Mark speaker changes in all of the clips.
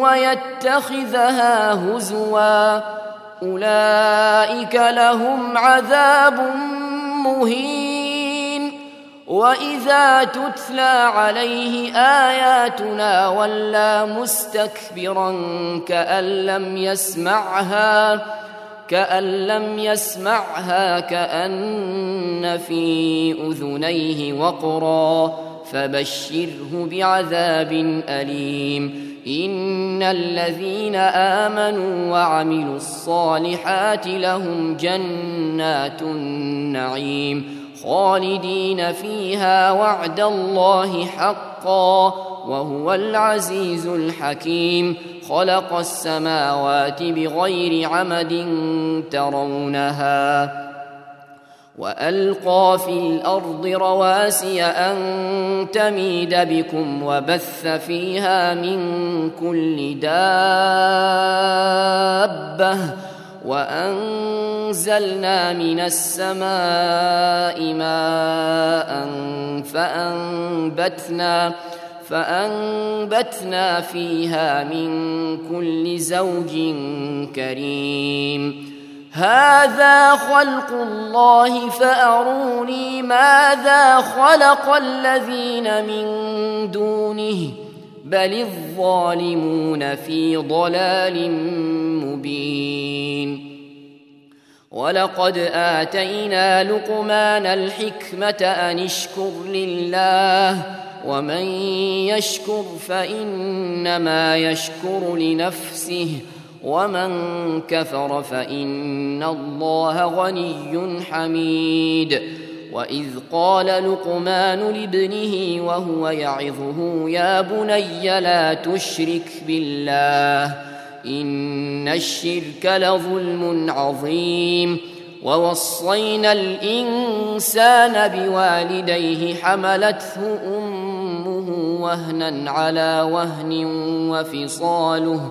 Speaker 1: ويتخذها هزوا. أولئك لهم عذاب مهين. وإذا تتلى عليه آياتنا ولى مستكبرا كأن لم يسمعها كأن لم يسمعها كأن في أذنيه وقرا. فبشره بعذاب أليم. إن الذين آمنوا وعملوا الصالحات لهم جنات النعيم خالدين فيها وعد الله حقا وهو العزيز الحكيم خلق السماوات بغير عمد ترونها وألقى في الأرض رواسي أن تميد بكم وبث فيها من كل دابة وأنزلنا من السماء ماء فأنبتنا فأنبتنا فيها من كل زوج كريم هذا خلق الله فأروني ماذا خلق الذين من دونه بل الظالمون في ضلال مبين. ولقد آتينا لقمان الحكمة أن اشكر لله ومن يشكر فإنما يشكر لنفسه ومن كفر فإن الله غني حميد. وإذ قال لقمان لابنه وهو يعظه يا بني لا تشرك بالله إن الشرك لظلم عظيم. ووصينا الإنسان بوالديه حملته أمه وهنا على وهن وفصاله.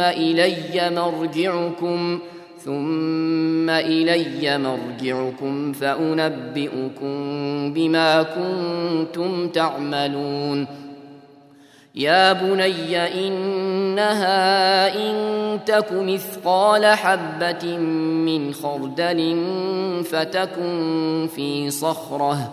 Speaker 1: الي مرجعكم ثم الي مرجعكم فانبئكم بما كنتم تعملون. يا بني انها ان تك مثقال حبه من خردل فتكن في صخره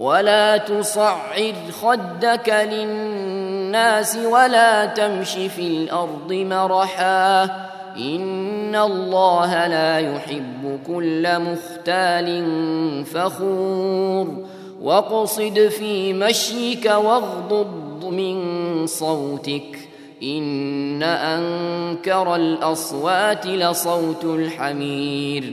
Speaker 1: ولا تصعر خدك للناس ولا تمش في الأرض مرحا. إن الله لا يحب كل مختال فخور. واقصد في مشيك واغضض من صوتك. إن أنكر الأصوات لصوت الحمير.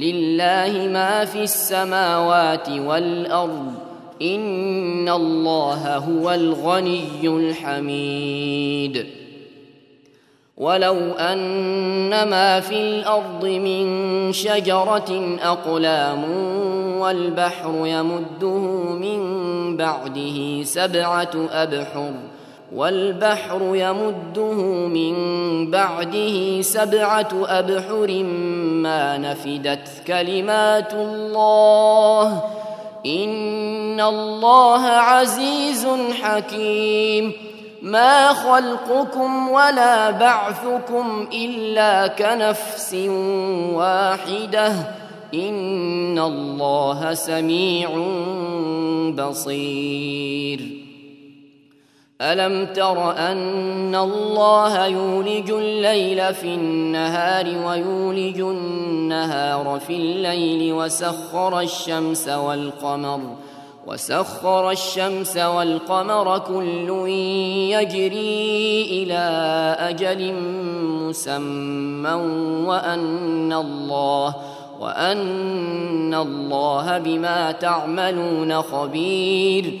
Speaker 1: لله ما في السماوات والأرض إن الله هو الغني الحميد. ولو أن ما في الأرض من شجرة أقلام والبحر يمده من بعده سبعة أبحر والبحر يمده من بعده سبعة أبحر ما نفدت كلمات الله. إن الله عزيز حكيم. ما خلقكم ولا بعثكم إلا كنفس واحدة. إن الله سميع بصير. ألم تر أن الله يولج الليل في النهار ويولج النهار في الليل وسخر الشمس والقمر وسخر الشمس والقمر كل يجري إلى أجل مسمى وأن الله وأن الله بما تعملون خبير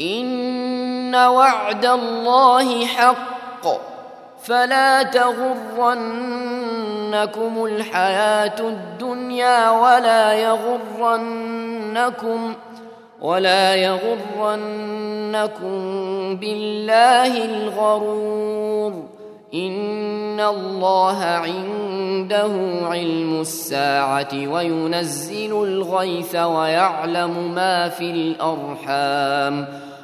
Speaker 1: إن وعد الله حق. فلا تغرنكم الحياة الدنيا ولا يغرنكم ولا يغرنكم بالله الغرور. إن الله عنده علم الساعة وينزل الغيث ويعلم ما في الأرحام.